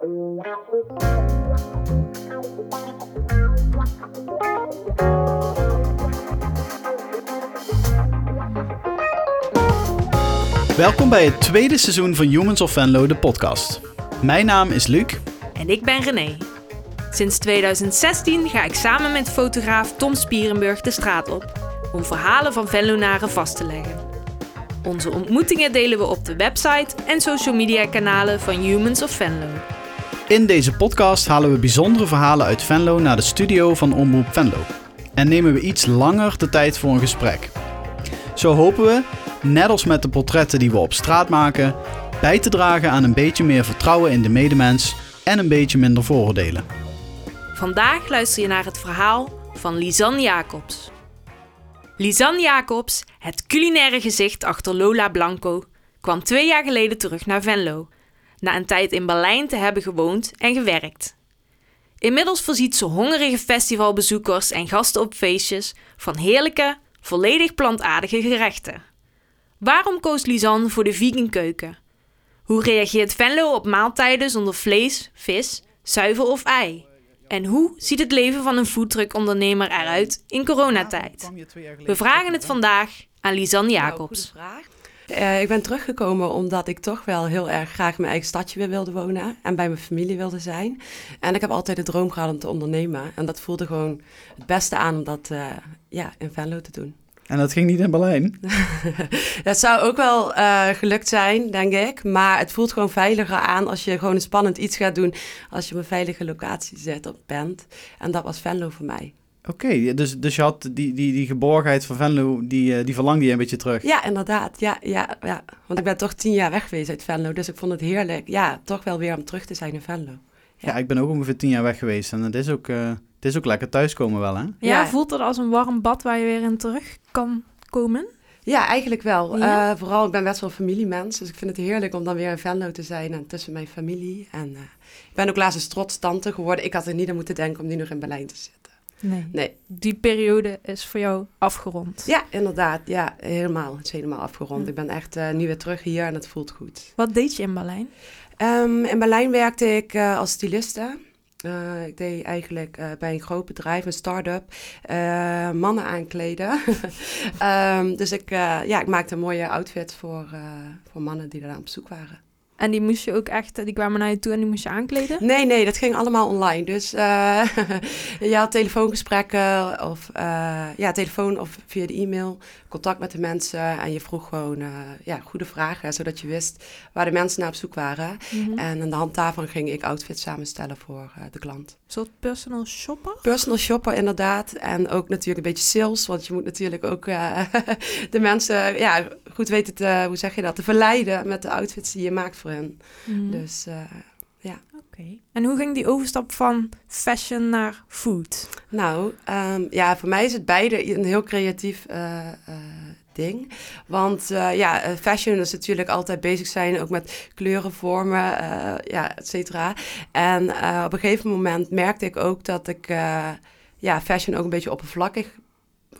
Welkom bij het tweede seizoen van Humans of Venlo, de podcast. Mijn naam is Luc. En ik ben René. Sinds 2016 ga ik samen met fotograaf Tom Spierenburg de straat op om verhalen van Venlonaren vast te leggen. Onze ontmoetingen delen we op de website en social media kanalen van Humans of Venlo. In deze podcast halen we bijzondere verhalen uit Venlo naar de studio van Omroep Venlo. En nemen we iets langer de tijd voor een gesprek. Zo hopen we, net als met de portretten die we op straat maken, bij te dragen aan een beetje meer vertrouwen in de medemens en een beetje minder vooroordelen. Vandaag luister je naar het verhaal van Lisanne Jacobs. Lisanne Jacobs, het culinaire gezicht achter Lola Blanco, kwam twee jaar geleden terug naar Venlo, na een tijd in Berlijn te hebben gewoond en gewerkt. Inmiddels voorziet ze hongerige festivalbezoekers en gasten op feestjes van heerlijke, volledig plantaardige gerechten. Waarom koos Lisanne voor de vegan keuken? Hoe reageert Venlo op maaltijden zonder vlees, vis, zuivel of ei? En hoe ziet het leven van een foodtruck-ondernemer eruit in coronatijd? We vragen het vandaag aan Lisanne Jacobs. Uh, ik ben teruggekomen omdat ik toch wel heel erg graag mijn eigen stadje weer wilde wonen en bij mijn familie wilde zijn. En ik heb altijd de droom gehad om te ondernemen. En dat voelde gewoon het beste aan om dat uh, ja, in Venlo te doen. En dat ging niet in Berlijn? dat zou ook wel uh, gelukt zijn, denk ik. Maar het voelt gewoon veiliger aan als je gewoon een spannend iets gaat doen. Als je op een veilige locatie zet op bent. En dat was Venlo voor mij. Oké, dus, dus je had die, die, die geborgenheid van Venlo, die, die verlangde je een beetje terug? Ja, inderdaad. Ja, ja, ja. Want ik ben toch tien jaar weg geweest uit Venlo. Dus ik vond het heerlijk, ja, toch wel weer om terug te zijn in Venlo. Ja, ja ik ben ook ongeveer tien jaar weg geweest. En het is ook... Uh... Het is ook lekker thuiskomen wel, hè? Ja, ja, voelt het als een warm bad waar je weer in terug kan komen? Ja, eigenlijk wel. Ja? Uh, vooral, ik ben best wel een familiemens. Dus ik vind het heerlijk om dan weer in Venlo te zijn en tussen mijn familie. En uh, ik ben ook laatst eens trots tante geworden. Ik had er niet aan moeten denken om nu nog in Berlijn te zitten. Nee. nee. Die periode is voor jou afgerond. Ja, inderdaad. Ja, helemaal. Het is helemaal afgerond. Ik ben echt uh, nu weer terug hier en het voelt goed. Wat deed je in Berlijn? Um, in Berlijn werkte ik als styliste. Uh, ik deed eigenlijk uh, bij een groot bedrijf, een start-up, uh, mannen aankleden. um, dus ik, ja, ik maakte een mooie outfit voor, voor mannen die daar op zoek waren. En die moest je ook echt, die kwamen naar je toe en die moest je aankleden? Nee, nee, dat ging allemaal online. Dus uh, je had telefoongesprekken of uh, ja, telefoon of via de e-mail, contact met de mensen. En je vroeg gewoon uh, ja, goede vragen, zodat je wist waar de mensen naar op zoek waren. Mm -hmm. En aan de hand daarvan ging ik outfits samenstellen voor de klant. Soort personal shopper? Personal shopper, inderdaad. En ook natuurlijk een beetje sales, want je moet natuurlijk ook de mensen ja, goed weten te, hoe zeg je dat, te verleiden met de outfits die je maakt voor Mm. Dus uh, ja. Oké. Okay. En hoe ging die overstap van fashion naar food? Nou, um, ja, voor mij is het beide een heel creatief uh, uh, ding. Want ja, fashion is natuurlijk altijd bezig zijn, ook met kleuren, vormen, ja, et cetera. En op een gegeven moment merkte ik ook dat ik ja, fashion ook een beetje oppervlakkig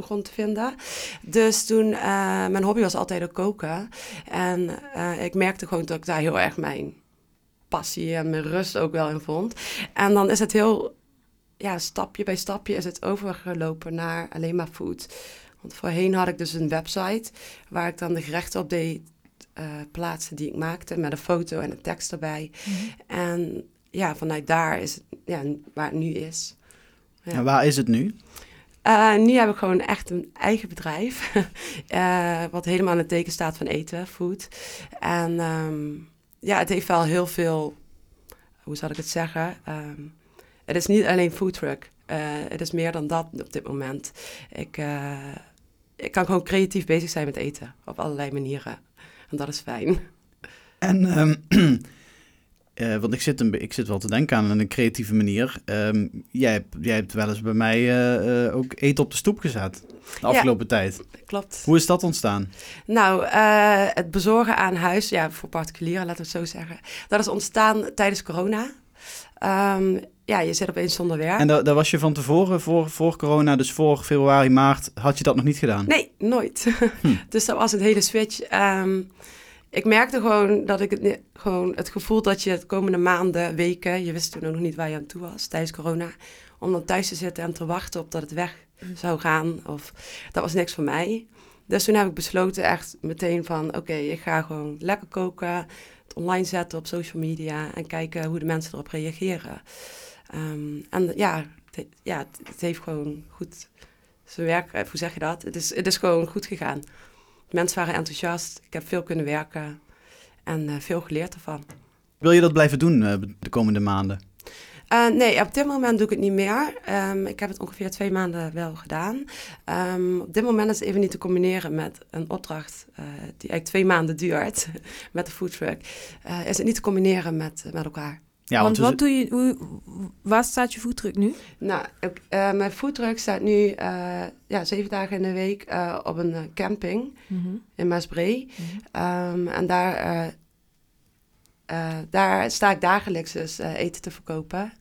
begon te vinden. Dus toen, uh, mijn hobby was altijd ook koken. En uh, ik merkte gewoon dat ik daar heel erg mijn passie en mijn rust ook wel in vond. En dan is het heel, ja, stapje bij stapje is het overgelopen naar alleen maar food. Want voorheen had ik dus een website waar ik dan de gerechten op deed uh, plaatsen die ik maakte met een foto en een tekst erbij. Mm -hmm. En ja, vanuit daar is het ja, waar het nu is. Ja. En waar is het nu? Uh, nu heb ik gewoon echt een eigen bedrijf. uh, wat helemaal in het teken staat van eten, food. En um, ja, het heeft wel heel veel, hoe zal ik het zeggen? Um, het is niet alleen food truck. Uh, het is meer dan dat op dit moment. Ik, ik kan gewoon creatief bezig zijn met eten. Op allerlei manieren. En dat is fijn. En um, Uh, want ik zit, een, ik zit wel te denken aan een creatieve manier. Um, jij, hebt, jij hebt wel eens bij mij uh, uh, ook eten op de stoep gezet. De afgelopen ja, tijd. Klopt. Hoe is dat ontstaan? Nou, het bezorgen aan huis, ja, voor particulieren, laten we het zo zeggen. Dat is ontstaan tijdens corona. Um, ja, je zit opeens zonder werk. En daar, daar was je van tevoren, voor, voor corona, dus voor februari, maart, had je dat nog niet gedaan? Nee, nooit. Hm. dus dat was een hele switch. Um, ik merkte gewoon dat ik het, gewoon het gevoel dat je de komende maanden, weken, je wist toen nog niet waar je aan toe was tijdens corona, om dan thuis te zitten en te wachten op dat het weg zou gaan. Of, dat was niks voor mij. Dus toen heb ik besloten echt meteen van, oké, ik ga gewoon lekker koken, het online zetten op social media en kijken hoe de mensen erop reageren. Ehm, en ja, het, he- ja, het, het heeft gewoon goed zijn werk, eh, hoe zeg je dat? Het is, het is gewoon goed gegaan. Mensen waren enthousiast, ik heb veel kunnen werken en eh, veel geleerd ervan. Wil je dat blijven doen eh, de komende maanden? Eh, nee, op dit moment doe ik het niet meer. Ehm, ik heb het ongeveer twee maanden wel gedaan. Ehm, op dit moment is het even niet te combineren met een opdracht die eigenlijk twee maanden duurt met de foodtruck. Eh is het niet te combineren met, met elkaar. Ja, want wat doe je, hoe, waar staat je voetdruk nu? Nou, ik- eh, mijn foodtruck staat nu eh, ja, zeven dagen in de week eh, op een camping in Maasbree. Ehm, en daar, eh, eh, daar sta ik dagelijks dus eh, eten te verkopen.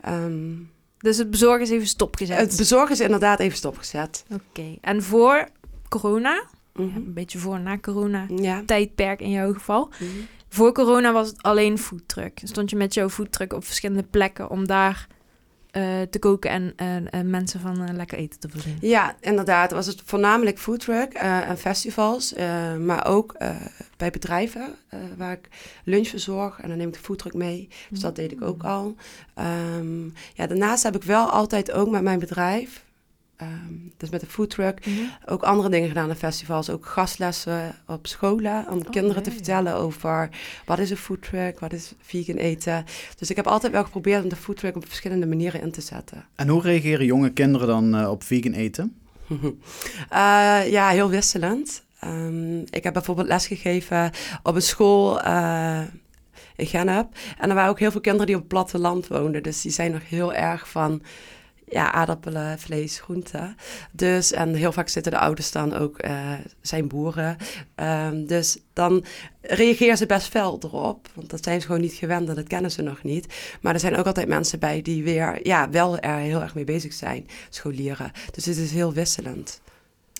Ehm, Dus het bezorgen is even stopgezet. het bezorgen is inderdaad even stopgezet. Oké. En voor corona, Mhm. een beetje voor na corona, Ja. tijdperk in jouw geval. Voor corona was het alleen foodtruck. Stond je met jouw foodtruck op verschillende plekken om daar eh, te koken en eh, eh, mensen van lekker eten te voorzien. Ja, inderdaad. Was het voornamelijk foodtruck en festivals, maar ook bij bedrijven waar ik lunch verzorg en dan neem ik de foodtruck mee. Dus dat deed ik ook al. Ehm, ja, daarnaast heb ik wel altijd ook met mijn bedrijf, ehm, dus met de foodtruck, Mhm. ook andere dingen gedaan aan festivals. Ook gastlessen op scholen om kinderen te vertellen over wat is een foodtruck, wat is vegan eten. Dus ik heb altijd wel geprobeerd om de foodtruck op verschillende manieren in te zetten. En hoe reageren jonge kinderen dan eh, op vegan eten? Eh, ja, heel wisselend. Ehm, ik heb bijvoorbeeld lesgegeven op een school eh, in Gennep. En er waren ook heel veel kinderen die op het platteland woonden. Dus die zijn nog heel erg van ja, aardappelen, vlees, groenten. Dus, en heel vaak zitten de ouders dan ook, eh, zijn boeren. Ehm, dus dan reageren ze best fel erop. Want dat zijn ze gewoon niet gewend en dat kennen ze nog niet. Maar er zijn ook altijd mensen bij die weer ja, wel er heel erg mee bezig zijn, scholieren. Dus het is heel wisselend.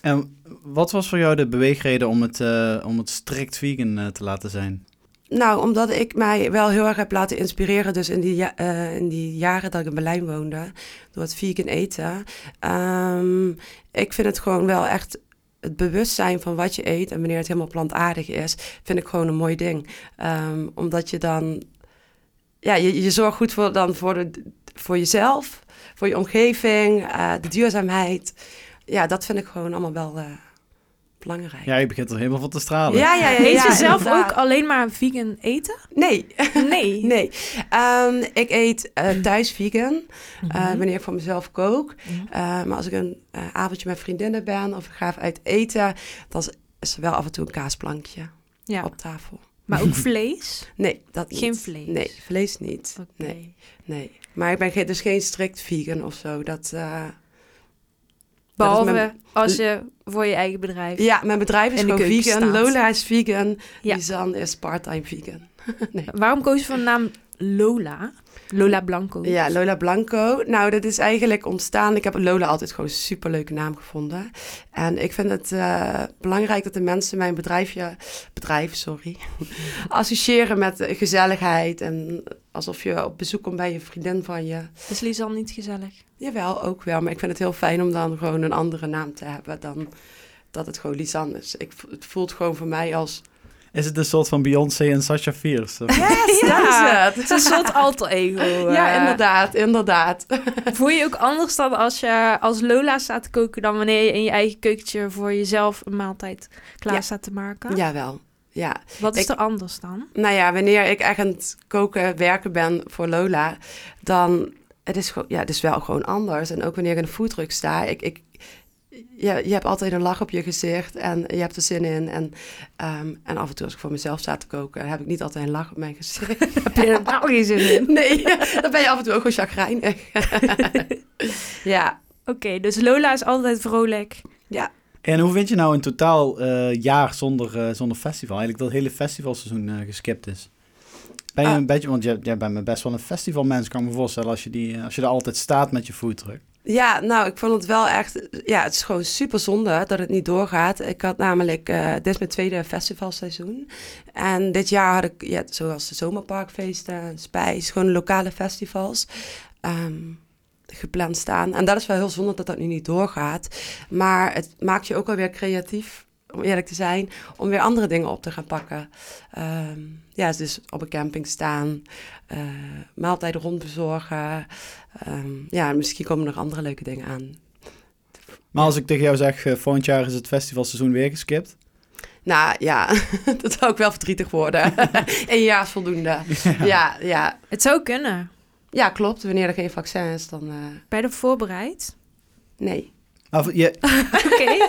En wat was voor jou de beweegreden om het, eh, om het strikt vegan eh, te laten zijn? Nou, omdat ik mij wel heel erg heb laten inspireren, dus in die, eh, in die jaren dat ik in Berlijn woonde, door het vegan eten. Ehm, ik vind het gewoon wel echt het bewustzijn van wat je eet en wanneer het helemaal plantaardig is, vind ik gewoon een mooi ding. Ehm, omdat je dan, ja, je, je zorgt goed voor, dan voor, de, voor jezelf, voor je omgeving, eh, de duurzaamheid. Ja, dat vind ik gewoon allemaal wel eh, belangrijk. Ja, je begint er helemaal van te stralen. ja, ja, ja, Eet ja, je zelf inderdaad. ook alleen maar vegan eten? Nee. Nee. Nee, Ehm, ik eet eh, thuis vegan eh, Mhm. wanneer ik voor mezelf kook. Mhm. Eh, maar als ik een eh, avondje met vriendinnen ben of ik ga uit eten, dan is- er wel af en toe een kaasplankje Ja, op tafel. maar ook vlees? Nee, dat niet. Geen vlees? Nee, vlees niet. Nee, nee. Maar ik ben dus geen strikt vegan of zo. Dat, eh, Behalve mijn- als je voor je eigen bedrijf... ja, mijn bedrijf is gewoon vegan. staat. Lola is vegan. Ja. Lisanne is part-time vegan. Waarom koos je voor de naam Lola? Lola Blanco. Ja, Lola Blanco. Nou, dat is eigenlijk ontstaan. Ik heb Lola altijd gewoon een superleuke naam gevonden. En ik vind het eh, belangrijk dat de mensen mijn bedrijfje, bedrijf, sorry, associëren met gezelligheid. En alsof je op bezoek komt bij een vriendin van je. Is Lisanne niet gezellig? Jawel, ook wel. Maar ik vind het heel fijn om dan gewoon een andere naam te hebben dan dat het gewoon Lisanne is. Ik, het voelt gewoon voor mij als... Is het een soort van Beyoncé en Sasha Fierce? Yes, Ja. dat Het is is een het. soort alter ego. Ja, eh. inderdaad, inderdaad. Voel je je ook anders dan als je als Lola staat te koken... dan wanneer je in je eigen keukentje voor jezelf een maaltijd klaar Ja. staat te maken? Jawel, ja. Wat is Ik- er anders dan? Nou ja, wanneer ik echt aan het koken, werken ben voor Lola, dan het is gewoon, ja, het is wel gewoon anders. En ook wanneer ik in de foodtruck sta, ik, ik, je, je hebt altijd een lach op je gezicht en je hebt er zin in. En, ehm, en af en toe als ik voor mezelf sta te koken, heb ik niet altijd een lach op mijn gezicht. Heb je er helemaal geen zin in? Nee, dan ben je af en toe ook gewoon chagrijnig. ja, Oké, dus Lola is altijd vrolijk. ja. En hoe vind je nou een totaal eh, jaar zonder, eh, zonder festival? Eigenlijk dat hele festivalseizoen eh, geskipt is. Ben je Ah. een beetje, want jij, jij bent me best wel een festivalmens, kan ik me voorstellen, als je, die, als je er altijd staat met je foodtruck. Ja, nou, ik vond het wel echt... Ja, het is gewoon super zonde dat het niet doorgaat. Ik had namelijk... eh, dit is mijn tweede festivalseizoen. En dit jaar had ik, ja, zoals de zomerparkfeesten, Spijs... gewoon lokale festivals ehm, gepland staan. En dat is wel heel zonde dat dat nu niet doorgaat. Maar het maakt je ook wel weer creatief, om eerlijk te zijn... om weer andere dingen op te gaan pakken. Ehm, ja, dus op een camping staan... eh maaltijden rondbezorgen. Ehm, ja, misschien komen er nog andere leuke dingen aan. Maar als ik tegen jou zeg, eh, volgend jaar is het festivalseizoen weer geskipt. Nou ja, dat zou ook wel verdrietig worden. Een jaar is voldoende. Ja, ja. Het zou kunnen. ja, klopt. Wanneer er geen vaccin is, dan eh, Ben je er voorbereid? nee. Maar je, Oké.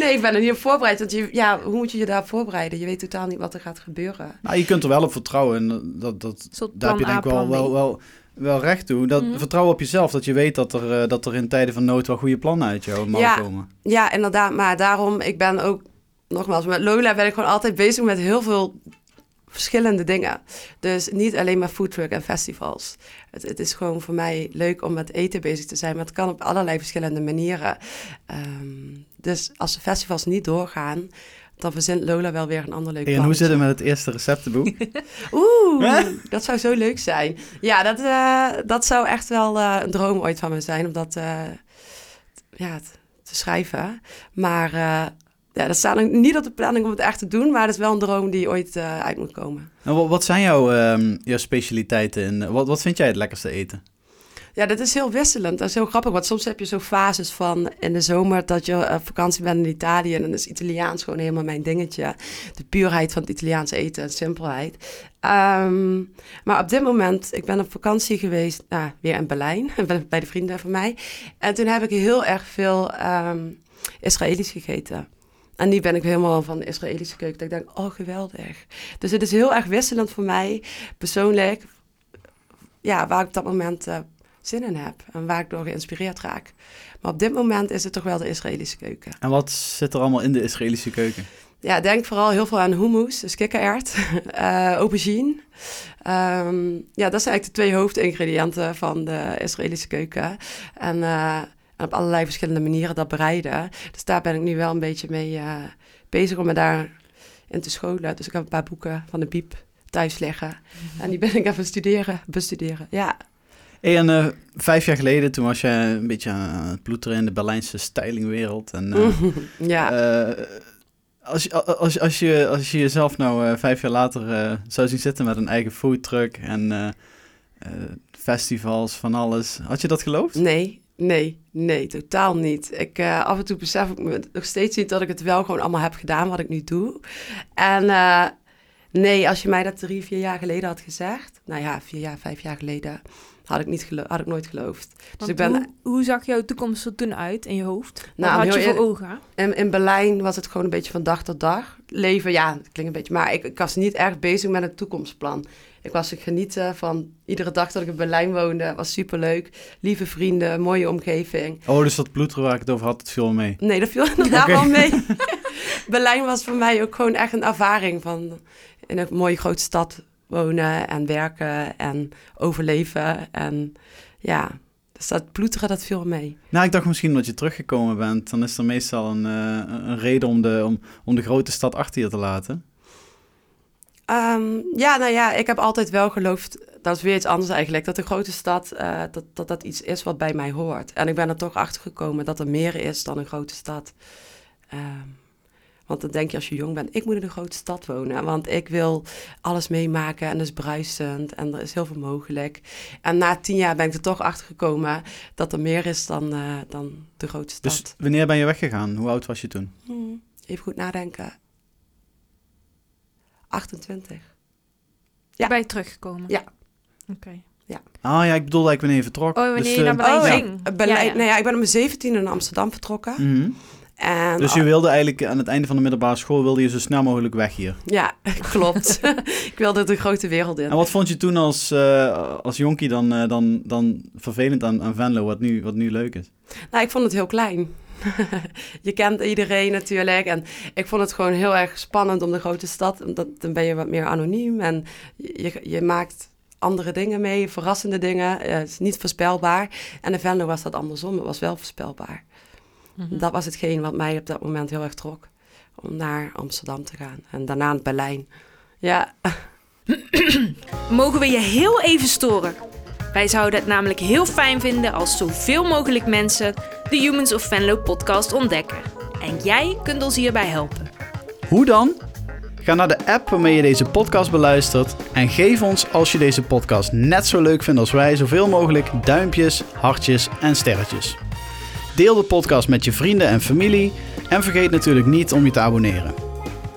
Nee, ik ben er niet op voorbereid. Want je, ja, hoe moet je je daarop voorbereiden? Je weet totaal niet wat er gaat gebeuren. nou, je kunt er wel op vertrouwen. En dat, dat, daar heb je denk ik wel, wel, wel recht toe. Dat, Mhm. Vertrouwen op jezelf. Dat je weet dat er, eh, dat er in tijden van nood wel goede plannen uit jou mogen Ja. komen. Ja, inderdaad. Maar daarom, ik ben ook, nogmaals, met Lola ben ik gewoon altijd bezig met heel veel verschillende dingen. Dus niet alleen maar foodtruck en festivals. Het, het is gewoon voor mij leuk om met eten bezig te zijn, maar het kan op allerlei verschillende manieren. Ehm, dus als de festivals niet doorgaan, dan verzint Lola wel weer een ander leuk Hey, en hoe zit het met het eerste receptenboek? Oeh, Hè? dat zou zo leuk zijn. Ja, dat, eh, dat zou echt wel eh, een droom ooit van me zijn om dat eh, ja, te schrijven. Maar ja, dat staat nog niet op de planning om het echt te doen, maar dat is wel een droom die ooit eh, uit moet komen. En wat, wat zijn jouw, ehm, jouw specialiteiten? En wat, wat vind jij het lekkerste eten? Ja, dat is heel wisselend. Dat is heel grappig, want soms heb je zo fases van in de zomer dat je op vakantie bent in Italië en dan is Italiaans gewoon helemaal mijn dingetje. De puurheid van het Italiaanse eten en simpelheid. Ehm, maar op dit moment, ik ben op vakantie geweest, nou, weer in Berlijn, bij de vrienden van mij. En toen heb ik heel erg veel ehm Israëlisch gegeten. En nu ben ik helemaal van de Israëlische keuken. Dat ik denk, oh geweldig. Dus het is heel erg wisselend voor mij, persoonlijk. Ja, waar ik op dat moment eh, zin in heb. En waar ik door geïnspireerd raak. Maar op dit moment is het toch wel de Israëlische keuken. En wat zit er allemaal in de Israëlische keuken? Ja, denk vooral heel veel aan hummus, dus kikkererwt, eh aubergine. Ehm, ja, dat zijn eigenlijk de twee hoofdingrediënten van de Israëlische keuken. En, eh, en op allerlei verschillende manieren dat bereiden. Dus daar ben ik nu wel een beetje mee eh, bezig om me daarin te scholen. Dus ik heb een paar boeken van de Biep thuis liggen. En die ben ik even studeren, bestuderen. Ja, Hey, en eh, vijf jaar geleden, toen was je een beetje aan het ploeteren in de Berlijnse stylingwereld. En, eh, ja. als, je, als, als, je, als je jezelf nou vijf jaar later zou zien zitten met een eigen foodtruck en festivals, van alles. Had je dat geloofd? Nee, nee, nee, totaal niet. Ik, eh, af en toe besef ik me nog steeds niet dat ik het wel gewoon allemaal heb gedaan wat ik nu doe. En eh, nee, als je mij dat drie, vier jaar geleden had gezegd, nou ja, vier jaar, vijf jaar geleden, had ik, niet had ik nooit geloofd. Dus ik ben hoe, hoe zag jouw toekomst er toen uit in je hoofd? Wat Nou, had je voor ogen? in, in Berlijn was het gewoon een beetje van dag tot dag. Leven, ja, dat klinkt een beetje, maar ik, ik was niet echt bezig met een toekomstplan. Ik was genieten van iedere dag dat ik in Berlijn woonde. was superleuk. Lieve vrienden, mooie omgeving. Oh, dus dat ploeteren waar ik het over had, dat viel mee. Nee, dat viel inderdaad Oké. wel mee. Berlijn was voor mij ook gewoon echt een ervaring van in een mooie grote stad wonen en werken en overleven. En ja, dus dat ploeteren, dat viel mee. Nou, ik dacht misschien omdat je teruggekomen bent, dan is er meestal een, eh, een reden om de, om, om de grote stad achter je te laten. Ehm, ja, nou ja, ik heb altijd wel geloofd, dat is weer iets anders eigenlijk, dat de grote stad, eh, dat, dat dat iets is wat bij mij hoort. En ik ben er toch achter gekomen dat er meer is dan een grote stad. Ehm, want dan denk je als je jong bent, ik moet in een grote stad wonen, want ik wil alles meemaken en dat is bruisend en er is heel veel mogelijk. En na tien jaar ben ik er toch achter gekomen dat er meer is dan, eh, dan de grote stad. Dus wanneer ben je weggegaan? Hoe oud was je toen? Hmm, even goed nadenken. 28. Ja. Ben je teruggekomen? Ja. Oké. Ah ja, ik bedoelde eigenlijk wanneer je vertrok. Oh, wanneer Dus, je naar eh, Berlijn Oh, ja. ging? Berlijn, Ja, ja. Nou ja, ik ben op mijn 17 in Amsterdam vertrokken. mhm. En, Dus je wilde eigenlijk aan het einde van de middelbare school wilde je zo snel mogelijk weg hier. Ja, klopt. ik wilde de grote wereld in. En wat vond je toen als, eh, als jonkie dan, eh, dan, dan vervelend aan, aan Venlo, wat nu, wat nu leuk is? Nou, ik vond het heel klein. je kent iedereen natuurlijk. En ik vond het gewoon heel erg spannend om de grote stad. Omdat dan ben je wat meer anoniem. En je, je maakt andere dingen mee, verrassende dingen. Eh, het is niet voorspelbaar. En in Venlo was dat andersom, het was wel voorspelbaar. Mhm. Dat was hetgeen wat mij op dat moment heel erg trok. Om naar Amsterdam te gaan. En daarna naar Berlijn. Ja, Mogen we je heel even storen? Wij zouden het namelijk heel fijn vinden als zoveel mogelijk mensen de Humans of Venlo podcast ontdekken. En jij kunt ons hierbij helpen. Hoe dan? Ga naar de app waarmee je deze podcast beluistert en geef ons als je deze podcast net zo leuk vindt als wij zoveel mogelijk duimpjes, hartjes en sterretjes. Deel de podcast met je vrienden en familie en vergeet natuurlijk niet om je te abonneren.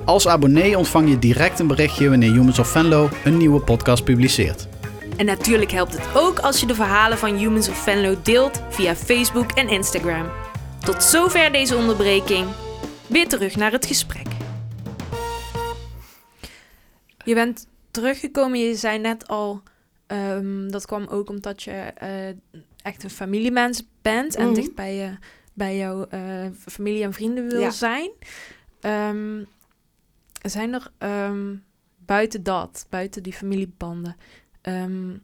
Als abonnee ontvang je direct een berichtje wanneer Humans of Venlo een nieuwe podcast publiceert. En natuurlijk helpt het ook als je de verhalen van Humans of Venlo deelt via Facebook en Instagram. Tot zover deze onderbreking. Weer terug naar het gesprek. Je bent teruggekomen, je zei net al, ehm, dat kwam ook omdat je eh, echt een familiemens bent en Mhm. dicht bij, je, bij jouw eh, familie en vrienden wil Ja. zijn. Ehm, zijn er ehm, buiten dat, buiten die familiebanden, ehm,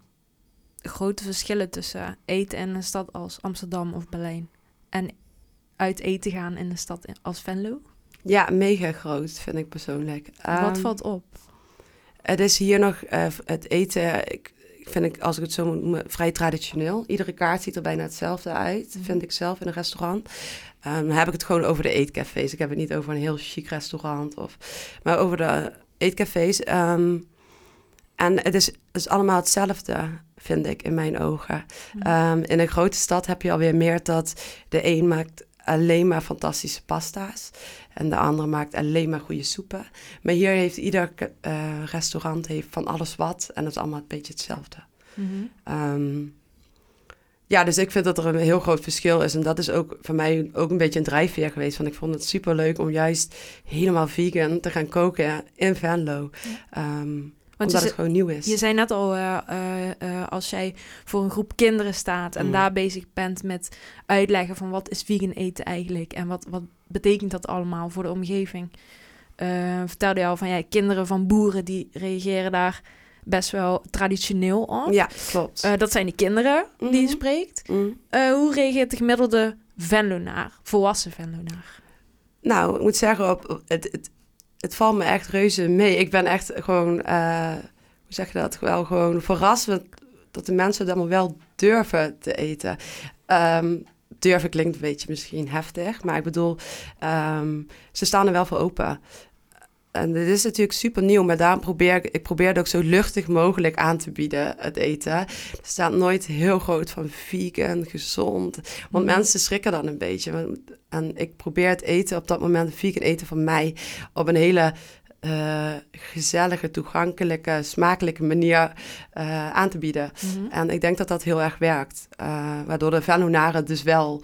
grote verschillen tussen eten in een stad als Amsterdam of Berlijn en uit eten gaan in een stad als Venlo? ja mega groot vind ik persoonlijk. Wat Ehm, valt op? Het is hier nog, eh, het eten, ik, vind ik, als ik het zo moet noemen, vrij traditioneel. Iedere kaart ziet er bijna hetzelfde uit, Mhm. vind ik zelf in een restaurant. Ehm, dan heb ik het gewoon over de eetcafés. Ik heb het niet over een heel chic restaurant, of, maar over de eetcafés. En het is, het is allemaal hetzelfde, vind ik, in mijn ogen. Mhm. Ehm, in een grote stad heb je alweer meer dat de een maakt alleen maar fantastische pasta's. En de andere maakt alleen maar goede soepen. Maar hier heeft ieder eh, restaurant heeft van alles wat. En dat is allemaal een beetje hetzelfde. Mhm. Ehm, ja, dus ik vind dat er een heel groot verschil is. En dat is ook voor mij ook een beetje een drijfveer geweest. Want ik vond het super leuk om juist helemaal vegan te gaan koken in Venlo. Ehm, Want omdat het gewoon nieuw is. je zei net al, eh, eh, eh, als jij voor een groep kinderen staat en Mm. daar bezig bent met uitleggen van wat is vegan eten eigenlijk en wat, wat betekent dat allemaal voor de omgeving. Eh, vertelde je al van ja, kinderen van boeren die reageren daar best wel traditioneel op. Ja, klopt. Dat zijn de kinderen die je Mhm. spreekt. Mm. Hoe reageert de gemiddelde Venlonaar, volwassen Venlonaar? Nou, ik moet zeggen, op, op- het, het, het valt me echt reuze mee. Ik ben echt gewoon, eh, hoe zeg je dat, wel gewoon verrast dat de mensen het allemaal wel durven te eten. Ehm, durven klinkt een beetje misschien heftig, maar ik bedoel, ehm, ze staan er wel voor open. En dit is natuurlijk super nieuw, maar daarom probeer ik, ik probeer het ook zo luchtig mogelijk aan te bieden, het eten. Er staat nooit heel groot van vegan, gezond. Want Mhm. mensen schrikken dan een beetje. En ik probeer het eten op dat moment, vegan eten van mij, op een hele eh, gezellige, toegankelijke, smakelijke manier eh, aan te bieden. Mhm. En ik denk dat dat heel erg werkt. Eh, waardoor de Venlonaren dus wel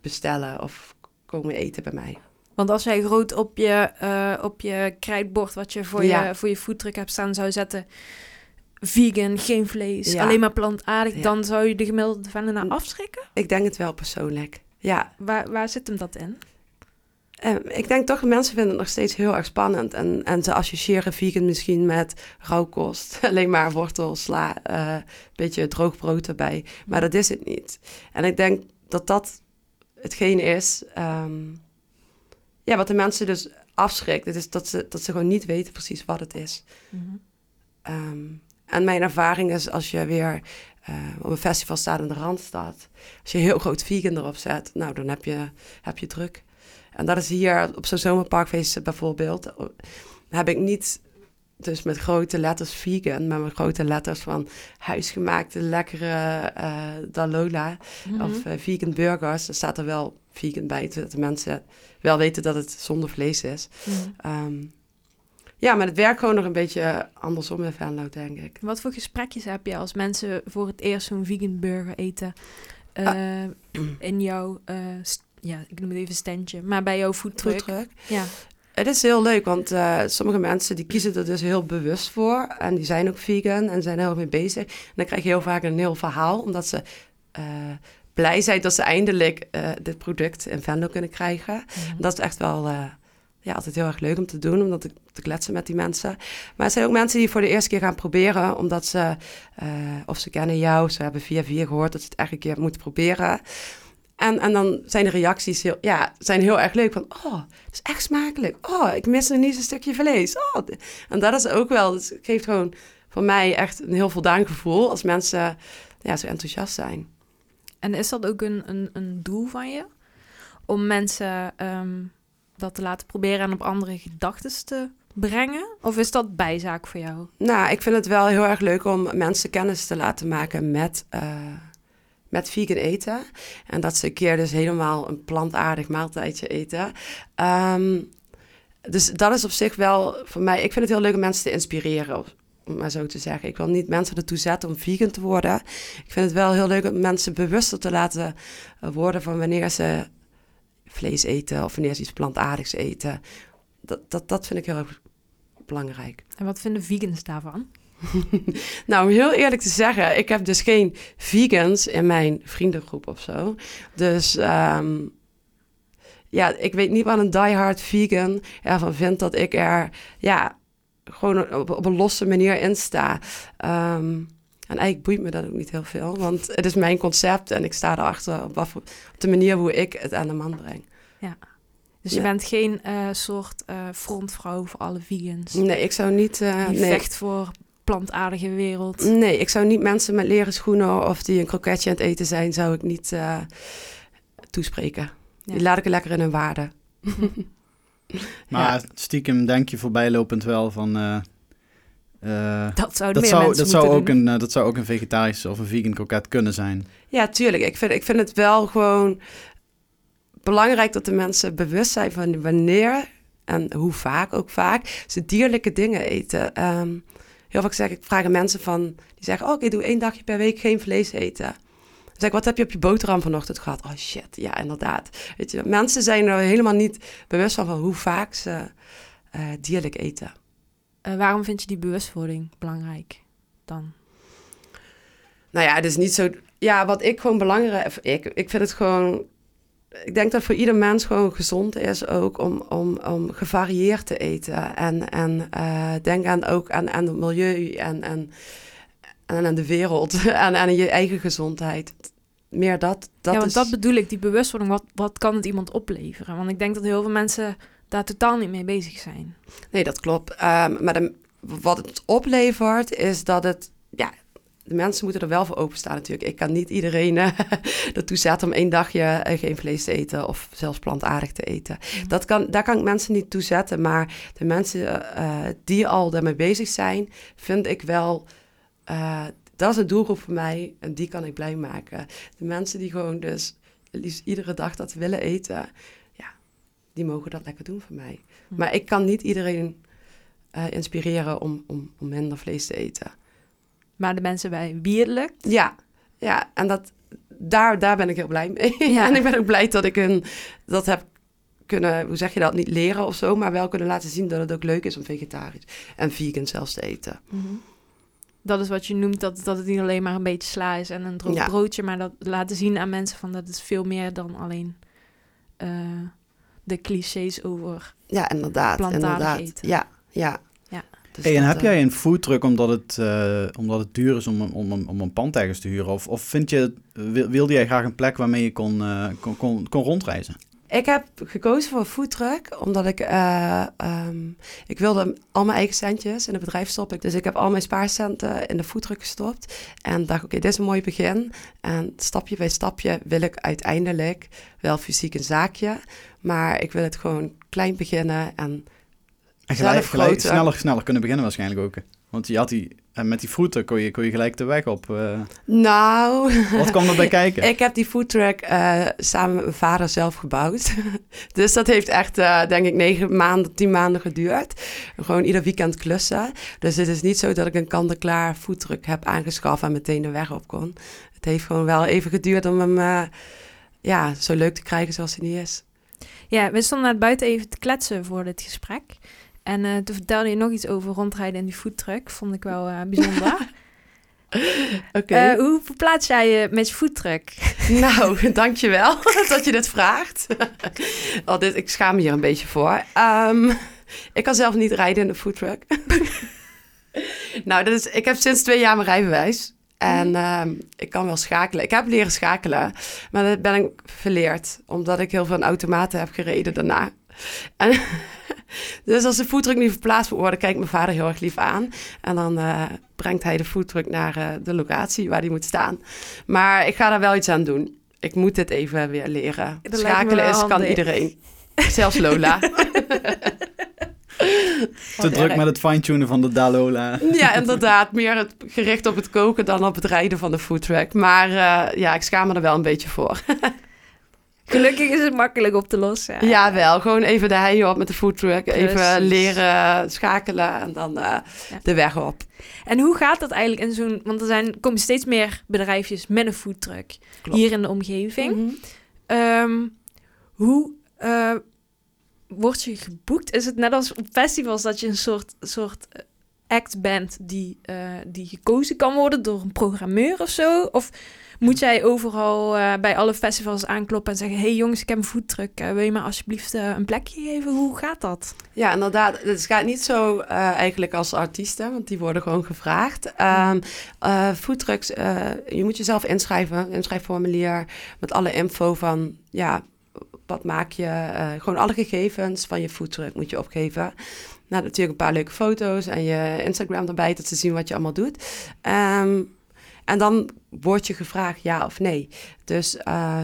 bestellen of komen eten bij mij. Want als jij groot op je, eh, op je krijtbord wat je voor, Ja. je voor je foodtruck hebt staan zou zetten... vegan, geen vlees, Ja. alleen maar plantaardig... Ja. dan zou je de gemiddelde Venlonaar Mm. afschrikken? Ik denk het wel persoonlijk. Ja, Waar, waar zit hem dat in? Eh, ik denk toch, mensen vinden het nog steeds heel erg spannend. En, en ze associëren vegan misschien met rauwkost. Alleen maar wortel, sla, een beetje droog brood erbij. Maar dat is het niet. En ik denk dat dat hetgeen is... ehm, ja, wat de mensen dus afschrikt. Het is dat ze, dat ze gewoon niet weten precies wat het is. Mhm. Ehm, en mijn ervaring is als je weer eh, op een festival staat in de Randstad. Als je heel groot vegan erop zet, nou dan heb je, heb je druk. En dat is hier op zo'n zomerparkfeest bijvoorbeeld. Heb ik niet dus met grote letters vegan, maar met grote letters van huisgemaakte lekkere eh Dalola Mhm. of eh, vegan burgers. Er staat er wel vegan bij, zodat de mensen wel weten dat het zonder vlees is. Mhm. Ehm, ja, maar het werkt gewoon nog een beetje andersom in Venlo, denk ik. Wat voor gesprekjes heb je als mensen voor het eerst zo'n vegan burger eten... eh, Ah. in jouw... eh, ja, ik noem het even standje, maar bij jouw foodtruck. Foodtruck. Ja. Het is heel leuk, want eh, sommige mensen die kiezen er dus heel bewust voor. En die zijn ook vegan en zijn er heel mee bezig. En dan krijg je heel vaak een heel verhaal, omdat ze eh, blij zijn dat ze eindelijk eh, dit product in Venlo kunnen krijgen. Mhm. Dat is echt wel, eh, ja, altijd heel erg leuk om te doen, omdat ik te kletsen met die mensen. Maar er zijn ook mensen die voor de eerste keer gaan proberen, omdat ze, uh, of ze kennen jou, ze hebben via via gehoord dat ze het echt een keer moeten proberen. En, en dan zijn de reacties heel, ja, zijn heel erg leuk. Van, oh, het is echt smakelijk. Oh, ik mis nog niet een stukje vlees. Oh, en dat is ook wel, het geeft gewoon voor mij echt een heel voldaan gevoel als mensen ja, zo enthousiast zijn. En is dat ook een, een, een doel van je? Om mensen ehm, dat te laten proberen en op andere gedachten te brengen? Of is dat bijzaak voor jou? Nou, ik vind het wel heel erg leuk om mensen kennis te laten maken met, uh, met vegan eten. En dat ze een keer dus helemaal een plantaardig maaltijdje eten. Um, dus dat is op zich wel voor mij... Ik vind het heel leuk om mensen te inspireren om maar zo te zeggen. Ik wil niet mensen ertoe zetten om vegan te worden. Ik vind het wel heel leuk om mensen bewuster te laten worden van wanneer ze vlees eten of wanneer ze iets plantaardigs eten. Dat, dat, dat vind ik heel erg belangrijk. En wat vinden vegans daarvan? nou, om heel eerlijk te zeggen, ik heb dus geen vegans in mijn vriendengroep of zo. Dus um, ja, ik weet niet wat een diehard vegan ervan vindt dat ik er ja, gewoon op, op een losse manier in sta. Um, en eigenlijk boeit me dat ook niet heel veel, want het is mijn concept en ik sta erachter op, wat, op de manier hoe ik het aan de man breng. Ja. Dus je bent geen uh, soort uh, frontvrouw voor alle vegans? Nee, ik zou niet... Uh, nee. vecht voor plantaardige wereld? Nee, ik zou niet mensen met leren schoenen of die een kroketje aan het eten zijn, zou ik niet toespreken. Ja. Die laat ik lekker in hun waarde. maar stiekem denk je voorbijlopend wel van... Uh, dat zou, dat zou, dat zou ook een uh, Dat zou ook een vegetarische of een vegan kroket kunnen zijn. Ja, tuurlijk. Ik vind, ik vind het wel gewoon belangrijk dat de mensen bewust zijn van wanneer en hoe vaak ook vaak ze dierlijke dingen eten. Um, heel vaak zeg ik, vragen mensen van, die zeggen, oh, ik doe één dagje per week geen vlees eten. Zeg ik, wat heb je op je boterham vanochtend gehad? Oh shit, ja, inderdaad. Weet je, mensen zijn er helemaal niet bewust van, van hoe vaak ze uh, dierlijk eten. Uh, waarom vind je die bewustwording belangrijk dan? Nou ja, het is niet zo. Ja, wat ik gewoon belangrijk. Ik, ik vind het gewoon. Ik denk dat voor ieder mens gewoon gezond is ook om, om, om gevarieerd te eten. En, en uh, denk aan ook aan, aan het milieu en, en, en aan de wereld en aan je eigen gezondheid. Meer dat. dat ja, want is... dat bedoel ik, die bewustwording. Wat, wat kan het iemand opleveren? Want ik denk dat heel veel mensen daar totaal niet mee bezig zijn. Nee, dat klopt. Um, maar de, wat het oplevert is dat het, ja, de mensen moeten er wel voor openstaan natuurlijk. Ik kan niet iedereen uh, ertoe zetten om één dagje uh, geen vlees te eten of zelfs plantaardig te eten. Mm. Dat kan, daar kan ik mensen niet toe zetten, maar de mensen uh, die al daarmee bezig zijn, vind ik wel, dat is een doelgroep voor mij en die kan ik blij maken. De mensen die gewoon dus liefst iedere dag dat willen eten, die mogen dat lekker doen voor mij. Hm. Maar ik kan niet iedereen uh, inspireren om, om, om minder vlees te eten. Maar de mensen bij wie het lukt? Ja, ja en dat, daar, daar ben ik heel blij mee. Ja. en ik ben ook blij dat ik een, dat heb kunnen, hoe zeg je dat, niet leren of zo, maar wel kunnen laten zien dat het ook leuk is om vegetarisch en vegan zelfs te eten. Mm -hmm. Dat is wat je noemt, dat, dat het niet alleen maar een beetje sla is en een droog ja. broodje, maar dat laten zien aan mensen van dat is veel meer dan alleen... Uh, de clichés over ja, inderdaad, inderdaad. eten. Ja, ja. ja. Dus hey, en heb jij een foodtruck omdat het, uh, omdat het duur is om, om, om, om een pand ergens te huren? Of, of vind je, wilde jij graag een plek waarmee je kon, uh, kon, kon, kon rondreizen? Ik heb gekozen voor een foodtruck omdat ik, uh, um, ik wilde al mijn eigen centjes in het bedrijf stoppen. Dus ik heb al mijn spaarcenten in de foodtruck gestopt. En dacht, oké, dit is een mooi begin. En stapje bij stapje wil ik uiteindelijk wel fysiek een zaakje. Maar ik wil het gewoon klein beginnen en, en gelijk, gelijk, sneller, sneller kunnen beginnen waarschijnlijk ook. Want je had die, en met die foodtruck kon je, kon je gelijk de weg op. Uh... Nou... Wat kwam erbij kijken? ik heb die foodtruck uh, samen met mijn vader zelf gebouwd. dus dat heeft echt, uh, denk ik, negen maanden, tien maanden geduurd. Gewoon ieder weekend klussen. Dus het is niet zo dat ik een kant-en-klaar foodtruck heb aangeschaft en meteen de weg op kon. Het heeft gewoon wel even geduurd om hem ja, zo leuk te krijgen zoals hij nu is. Ja, we stonden net buiten even te kletsen voor dit gesprek. En uh, toen vertelde je nog iets over rondrijden in die foodtruck. Vond ik wel uh, bijzonder. Okay. Uh, hoe verplaats jij je met je foodtruck? Nou, dankjewel dat je dit vraagt. oh, dit, ik schaam me hier een beetje voor. Ehm, ik kan zelf niet rijden in een foodtruck. nou, dat is, ik heb sinds twee jaar mijn rijbewijs. En ehm, ik kan wel schakelen. Ik heb leren schakelen, maar dat ben ik verleerd. Omdat ik heel veel automaten heb gereden daarna. En dus als de voetdruk niet verplaatst moet worden, kijkt mijn vader heel erg lief aan. En dan uh, brengt hij de voetdruk naar uh, de locatie waar die moet staan. Maar ik ga daar wel iets aan doen. Ik moet dit even weer leren. Dat Schakelen is, kan iedereen. Zelfs Lola. Te druk met het fine-tunen van de Dalola. Ja, inderdaad. Meer het, gericht op het koken dan op het rijden van de foodtruck. Maar uh, ja, ik schaam me er wel een beetje voor. Gelukkig is het makkelijk op te lossen. Ja, wel. Gewoon even de hei op met de foodtruck. Even leren schakelen en dan uh, ja. de weg op. En hoe gaat dat eigenlijk in zo'n... Want er zijn, komen steeds meer bedrijfjes met een foodtruck hier in de omgeving. Mm -hmm. um, hoe uh, word je geboekt? Is het net als op festivals dat je een soort, soort act bent die, uh, die gekozen kan worden door een programmeur of zo? Of moet jij overal uh, bij alle festivals aankloppen en zeggen: hey jongens, ik heb een voetdruk. Uh, wil je me alsjeblieft uh, een plekje geven? Hoe gaat dat? Ja, inderdaad. Het gaat niet zo eigenlijk als artiesten, want die worden gewoon gevraagd. Foodtrucks, je moet jezelf inschrijven, inschrijfformulier met alle info van ja, wat maak je? gewoon alle gegevens van je foodtruck moet je opgeven. Nou, natuurlijk een paar leuke foto's en je Instagram erbij, dat ze zien wat je allemaal doet. Um, en dan word je gevraagd ja of nee. Dus uh,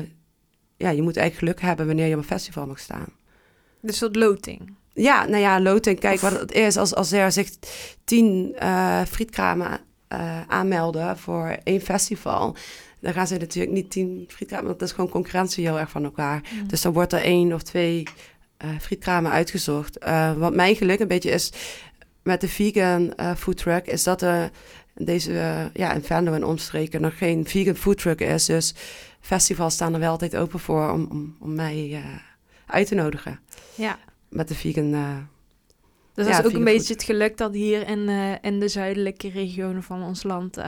ja, je moet eigenlijk geluk hebben wanneer je op een festival mag staan. Dus dat loting? Ja, nou ja, loting. Kijk, wat het is, als, als er zich tien uh, frietkramen uh, aanmelden voor één festival... dan gaan ze natuurlijk niet tien frietkramen... want dat is gewoon concurrentie heel erg van elkaar. Mm. Dus dan wordt er één of twee frietkramen uitgezocht. wat mijn geluk een beetje is met de vegan food truck... is dat er deze, uh, ja, in Venlo en omstreken nog geen vegan foodtruck is. Dus festivals staan er wel altijd open voor om, om, om mij uh, uit te nodigen. Ja. Met de vegan... Uh, dus dat is ook een beetje het geluk dat hier in, in de zuidelijke regionen van ons land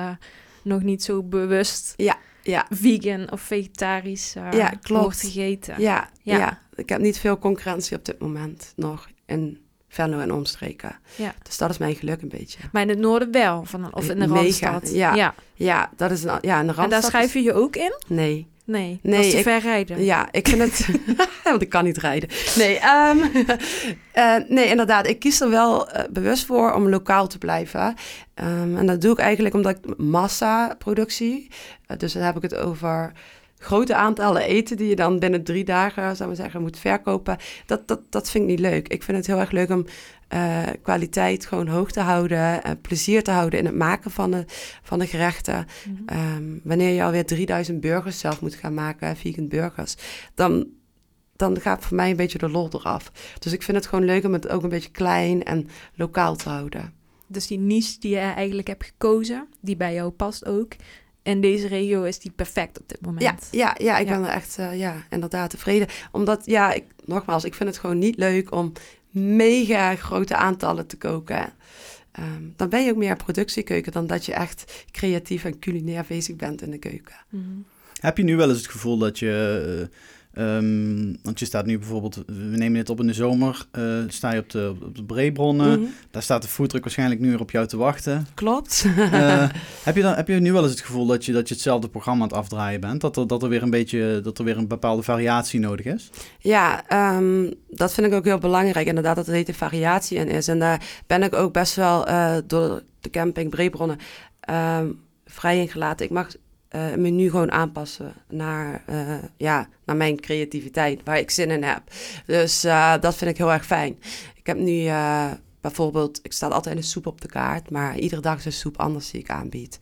nog niet zo bewust ja, ja. vegan of vegetarisch ja, klopt. wordt gegeten. Ja, ja. ja, ik heb niet veel concurrentie op dit moment nog in Venlo en omstreken. Ja. Dus dat is mijn geluk een beetje. Maar in het noorden wel, van, of in de Mega, Randstad? Ja, ja. ja, dat is een, ja, in de Randstad. En daar schrijf je je ook in? Nee. Nee, nee dat is te ik, ver rijden. Ja, ik vind het... want ik kan niet rijden. Nee, um, uh, nee inderdaad. Ik kies er wel uh, bewust voor om lokaal te blijven. Um, en dat doe ik eigenlijk omdat ik massaproductie... Uh, dus dan heb ik het over grote aantallen eten die je dan binnen drie dagen, zou we zeggen, moet verkopen. Dat, dat, dat vind ik niet leuk. Ik vind het heel erg leuk om uh, kwaliteit gewoon hoog te houden, uh, plezier te houden in het maken van de, van de gerechten. Mm -hmm. um, wanneer je alweer 3000 burgers zelf moet gaan maken, vegan burgers, dan, dan gaat voor mij een beetje de lol eraf. Dus ik vind het gewoon leuk om het ook een beetje klein en lokaal te houden. Dus die niche die je eigenlijk hebt gekozen, die bij jou past ook, en deze regio is die perfect op dit moment. Ja, ja, ja ik ja. ben er echt uh, ja, inderdaad tevreden. Omdat, ja, ik, nogmaals, ik vind het gewoon niet leuk om mega grote aantallen te koken. Um, dan ben je ook meer productiekeuken dan dat je echt creatief en culinair bezig bent in de keuken. Mm -hmm. Heb je nu wel eens het gevoel dat je... Uh, Um, want je staat nu bijvoorbeeld, we nemen dit op in de zomer, uh, sta je op de, op de Breebronnen. Mm -hmm. Daar staat de foodtruck waarschijnlijk nu weer op jou te wachten. Klopt. uh, heb, je dan, heb je nu wel eens het gevoel dat je, dat je hetzelfde programma aan het afdraaien bent? Dat er, dat er weer een beetje, dat er weer een bepaalde variatie nodig is? Ja, um, dat vind ik ook heel belangrijk. Inderdaad, dat er heet variatie in is. En daar ben ik ook best wel uh, door de camping Breebronnen um, vrij in gelaten. Ik mag uh, menu gewoon aanpassen naar, uh, ja, naar mijn creativiteit, waar ik zin in heb. Dus uh, dat vind ik heel erg fijn. Ik heb nu bijvoorbeeld, ik sta altijd een soep op de kaart, maar iedere dag is een soep anders die ik aanbied.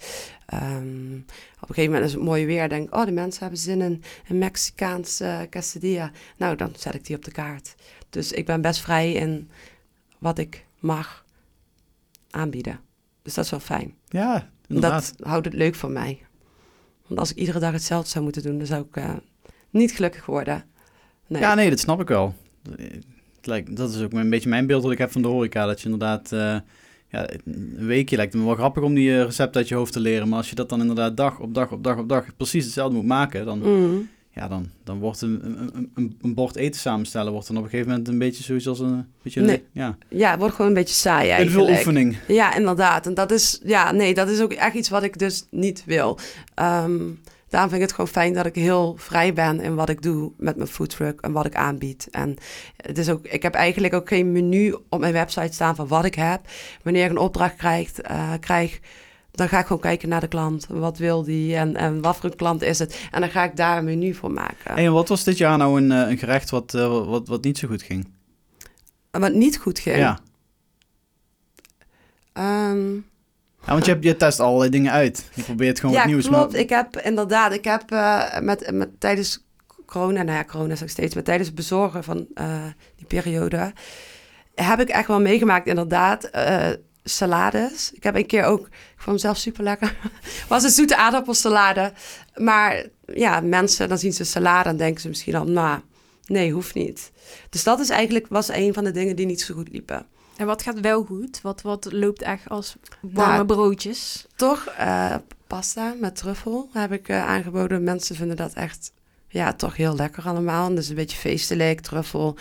Um, op een gegeven moment is het mooi weer, denk ik, oh, de mensen hebben zin in een Mexicaanse quesadilla. Nou, dan zet ik die op de kaart. Dus ik ben best vrij in wat ik mag aanbieden. Dus dat is wel fijn. Ja, inderdaad. Dat houdt het leuk voor mij. Want als ik iedere dag hetzelfde zou moeten doen, dan zou ik uh, niet gelukkig worden. Nee. Ja, nee, dat snap ik wel. Het lijkt, dat is ook een beetje mijn beeld dat ik heb van de horeca. Dat je inderdaad, uh, ja, een weekje lijkt me wel grappig om die eh, recept uit je hoofd te leren. Maar als je dat dan inderdaad dag op dag op dag op dag precies hetzelfde moet maken, dan, Mm. Ja, dan, dan wordt een, een, een, een bord eten samenstellen wordt dan op een gegeven moment een beetje zoiets als een beetje Nee. ja, Ja, het wordt gewoon een beetje saai en eigenlijk. veel oefening. Ja, inderdaad. En dat is, ja, nee, dat is ook echt iets wat ik dus niet wil. Ehm, daarom vind ik het gewoon fijn dat ik heel vrij ben in wat ik doe met mijn foodtruck en wat ik aanbied. En het is ook, ik heb eigenlijk ook geen menu op mijn website staan van wat ik heb. Wanneer ik een opdracht krijg, eh, krijg dan ga ik gewoon kijken naar de klant. Wat wil die en, en wat voor een klant is het? En dan ga ik daar een menu voor maken. En wat was dit jaar nou een, eh, een gerecht wat, eh, wat, wat niet zo goed ging? En Wat niet goed ging. Ja. Ja, want je, hebt, je test allerlei dingen uit. Je probeert gewoon ja, wat nieuws. klopt. Maar, Ik heb inderdaad, ik heb eh, met, met, tijdens corona, nou ja, corona is nog steeds, maar tijdens het bezorgen van eh, die periode, heb ik echt wel meegemaakt, inderdaad, eh, salades. Ik heb een keer ook, ik vond mezelf super lekker, was een zoete aardappelsalade. Maar ja, mensen, dan zien ze salade en denken ze misschien al, nou, nee, hoeft niet. Dus dat is eigenlijk, was een van de dingen die niet zo goed liepen. En wat gaat wel goed? Wat, wat loopt echt als warme Nou, broodjes? Toch eh, pasta met truffel heb ik eh, aangeboden. Mensen vinden dat echt, ja, toch heel lekker allemaal. Dus een beetje feestelijk, truffel,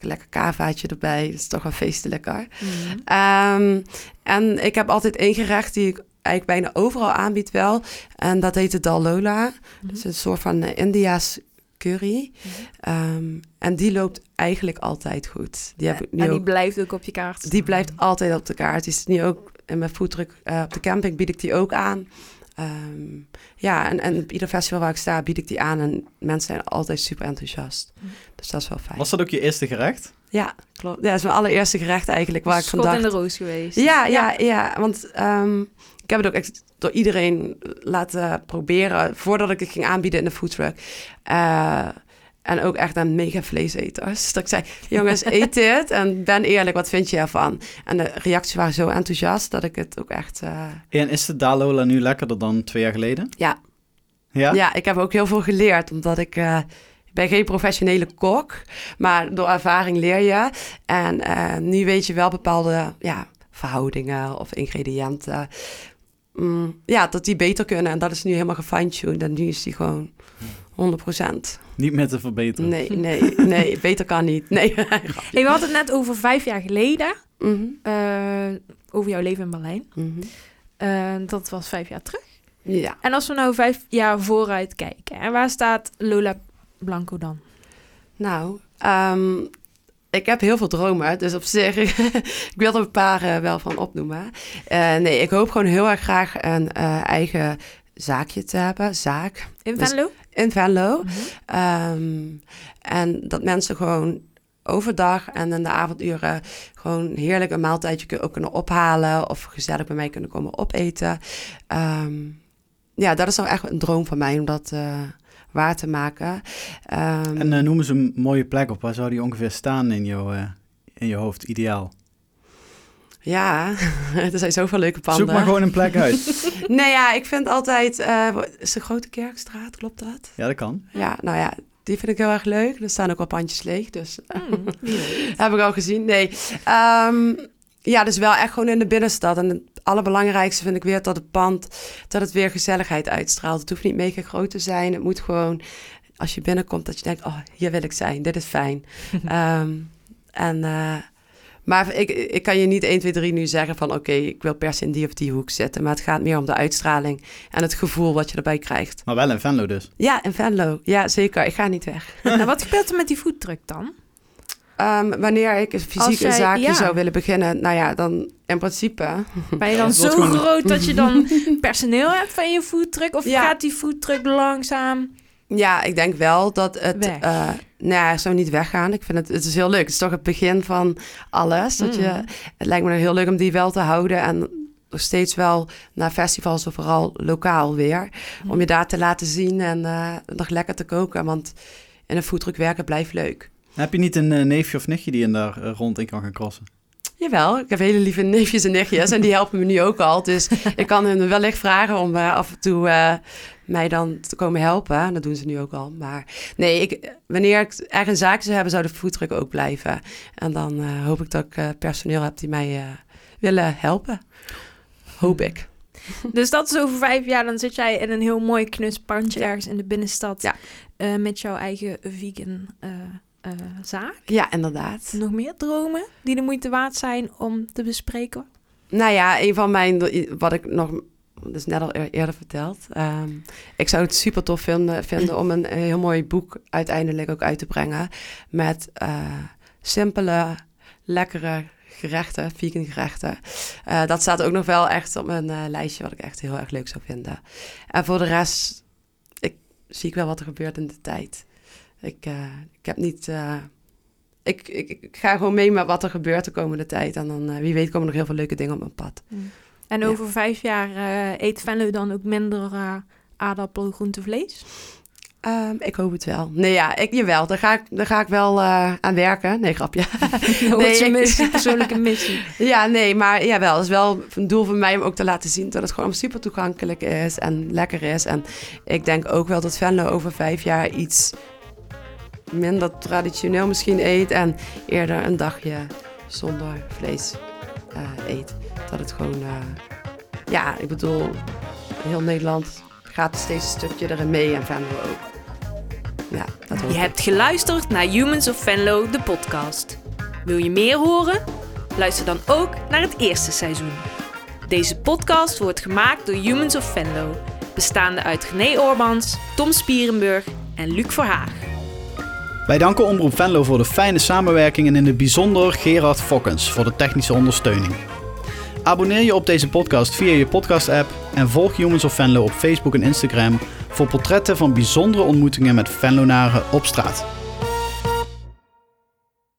lekker kavaatje erbij. Dat is toch wel feestelijker. Mhm. Ehm, en ik heb altijd één gerecht die ik eigenlijk bijna overal aanbied wel. En dat heet de Dal Lola. Dat is een soort van eh, India's curry. Ehm, en die loopt eigenlijk altijd goed. Die heb ik nu en die ook blijft ook op je kaart. die blijft altijd op de kaart. Die is nu ook in mijn foodtruck eh, op de camping bied ik die ook aan. Ehm, ja, en, en op ieder festival waar ik sta bied ik die aan en mensen zijn altijd super enthousiast. Mhm. Dus dat is wel fijn. was dat ook je eerste gerecht? Ja, klopt. Ja, dat is mijn allereerste gerecht eigenlijk waar ik van Schot in de roos geweest. Ja, ja, ja, want ehm, ik heb het ook echt door iedereen laten proberen voordat ik het ging aanbieden in de foodtruck. Eh en ook echt aan mega vleeseters. Dat ik zei, jongens, eet dit en ben eerlijk, wat vind je ervan? En de reacties waren zo enthousiast dat ik het ook echt... eh, En is de Dalola nu lekkerder dan twee jaar geleden? Ja. Ja? ja? ik heb ook heel veel geleerd, omdat ik... ik ben geen professionele kok, maar door ervaring leer je. En eh, nu weet je wel bepaalde ja, verhoudingen of ingrediënten. Mm, ja, dat die beter kunnen. En dat is nu helemaal gefine-tuned. En nu is die gewoon 100%. Niet meer te verbeteren. Nee, nee, nee, beter kan niet. Nee. Hey, we hadden het net over vijf jaar geleden. Mhm, eh, over jouw leven in Berlijn. mhm. Eh, dat was vijf jaar terug. Ja. En als we nou vijf jaar vooruit kijken, en waar staat Lola Blanco dan? Nou, ehm, ik heb heel veel dromen, dus op zich, ik wil er een paar eh, wel van opnoemen. Eh, nee, ik hoop gewoon heel erg graag een eh, eigen zaakje te hebben, zaak, In Dus- Venlo? In Venlo. Mhm. Ehm, en dat mensen gewoon overdag en in de avonduren gewoon heerlijk een maaltijdje ook kunnen ophalen of gezellig bij mij kunnen komen opeten. Ehm, ja, dat is nou echt een droom van mij om dat eh, waar te maken. Ehm, En eh, noem eens een mooie plek op. Waar zou die ongeveer staan in, jouw, eh, in je hoofd? Ideaal. Ja, er zijn zoveel leuke panden. Zoek maar gewoon een plek uit. Nee, ja, ik vind altijd... eh, is de Grote Kerkstraat, klopt dat? Ja, dat kan. Ja, nou ja, die vind ik heel erg leuk. Er staan ook wel pandjes leeg, dus weet. heb ik al gezien. Nee, Ehm, ja, dus wel echt gewoon in de binnenstad. En het allerbelangrijkste vind ik weer dat het pand... dat het weer gezelligheid uitstraalt. Het hoeft niet mega groot te zijn. Het moet gewoon, als je binnenkomt, dat je denkt... oh, hier wil ik zijn, dit is fijn. Ehm, en... eh, maar ik, ik kan je niet 1, 2, 3 nu zeggen van... oké, ik wil per se in die of die hoek zitten. Maar het gaat meer om de uitstraling en het gevoel wat je erbij krijgt. Maar wel in Venlo dus. Ja, in Venlo. Ja, zeker. Ik ga niet weg. nou, wat gebeurt er met die foodtruck dan? Ehm, wanneer ik een fysiek jij- een zaakje ja. zou willen beginnen... nou ja, dan in principe... Ben je dan zo gewoon- groot dat je dan personeel hebt van je foodtruck? Of Ja. gaat die foodtruck langzaam? Ja, ik denk wel dat het... Weg. eh nou ja, het zou niet weggaan. Ik vind het, het is heel leuk. Het is toch het begin van alles. Dat je, Mm. het lijkt me heel leuk om die wel te houden. En nog steeds wel naar festivals of vooral lokaal weer. Mm. Om je daar te laten zien en eh, nog lekker te koken. Want in een foodtruck werken blijft leuk. Heb je niet een eh, neefje of nichtje die in daar rond in kan gaan crossen? Jawel, ik heb hele lieve neefjes en nichtjes en die helpen me nu ook al. Dus ik kan hun wellicht vragen om eh, af en toe eh, mij dan te komen helpen. En dat doen ze nu ook al. Maar nee, ik, wanneer ik een zaak zou hebben, zou de foodtruck ook blijven. En dan eh, hoop ik dat ik personeel heb die mij willen helpen. Hoop ik. Dus dat is over vijf jaar, dan zit jij in een heel mooi knus pandje ergens in de binnenstad. Ja. met jouw eigen vegan eh, zaak. Ja, inderdaad. Nog meer dromen die de moeite waard zijn om te bespreken? Nou ja, een van mijn, wat ik nog, dus net al eer- eerder verteld. ehm, ik zou het super tof vinden, vinden om een heel mooi boek uiteindelijk ook uit te brengen. Met eh, simpele, lekkere gerechten, vegan gerechten. Eh, dat staat ook nog wel echt op mijn lijstje, wat ik echt heel erg leuk zou vinden. En voor de rest, ik zie ik wel wat er gebeurt in de tijd. Ik, eh, ik heb niet... eh, ik, ik, ik ga gewoon mee met wat er gebeurt de komende tijd. En dan, eh, wie weet, komen er nog heel veel leuke dingen op mijn pad. En Ja. over vijf jaar eet Venlo dan ook minder aardappel, groente, vlees? Ehm, ik hoop het wel. Nee, ja, ik, jawel. Daar ga ik, daar ga ik wel aan werken. Nee, grapje. Een ik- missie, persoonlijke missie. ja, nee, maar jawel. Het is wel een doel van mij om ook te laten zien dat het gewoon super toegankelijk is en lekker is. En ik denk ook wel dat Venlo over vijf jaar iets minder traditioneel misschien eet en eerder een dagje zonder vlees eh, eet. Dat het gewoon, eh, ja, ik bedoel, heel Nederland gaat steeds een stukje erin mee en Venlo ook. Ja, dat Je hebt geluisterd naar Humans of Venlo, de podcast. Wil je meer horen? Luister dan ook naar het eerste seizoen. Deze podcast wordt gemaakt door Humans of Venlo, bestaande uit René Orbans, Tom Spierenburg en Luc Verhaag. Wij danken Omroep Venlo voor de fijne samenwerking en in het bijzonder Gerard Fokkens voor de technische ondersteuning. Abonneer je op deze podcast via je podcast-app en volg Humans of Venlo op Facebook en Instagram voor portretten van bijzondere ontmoetingen met Venlonaren op straat.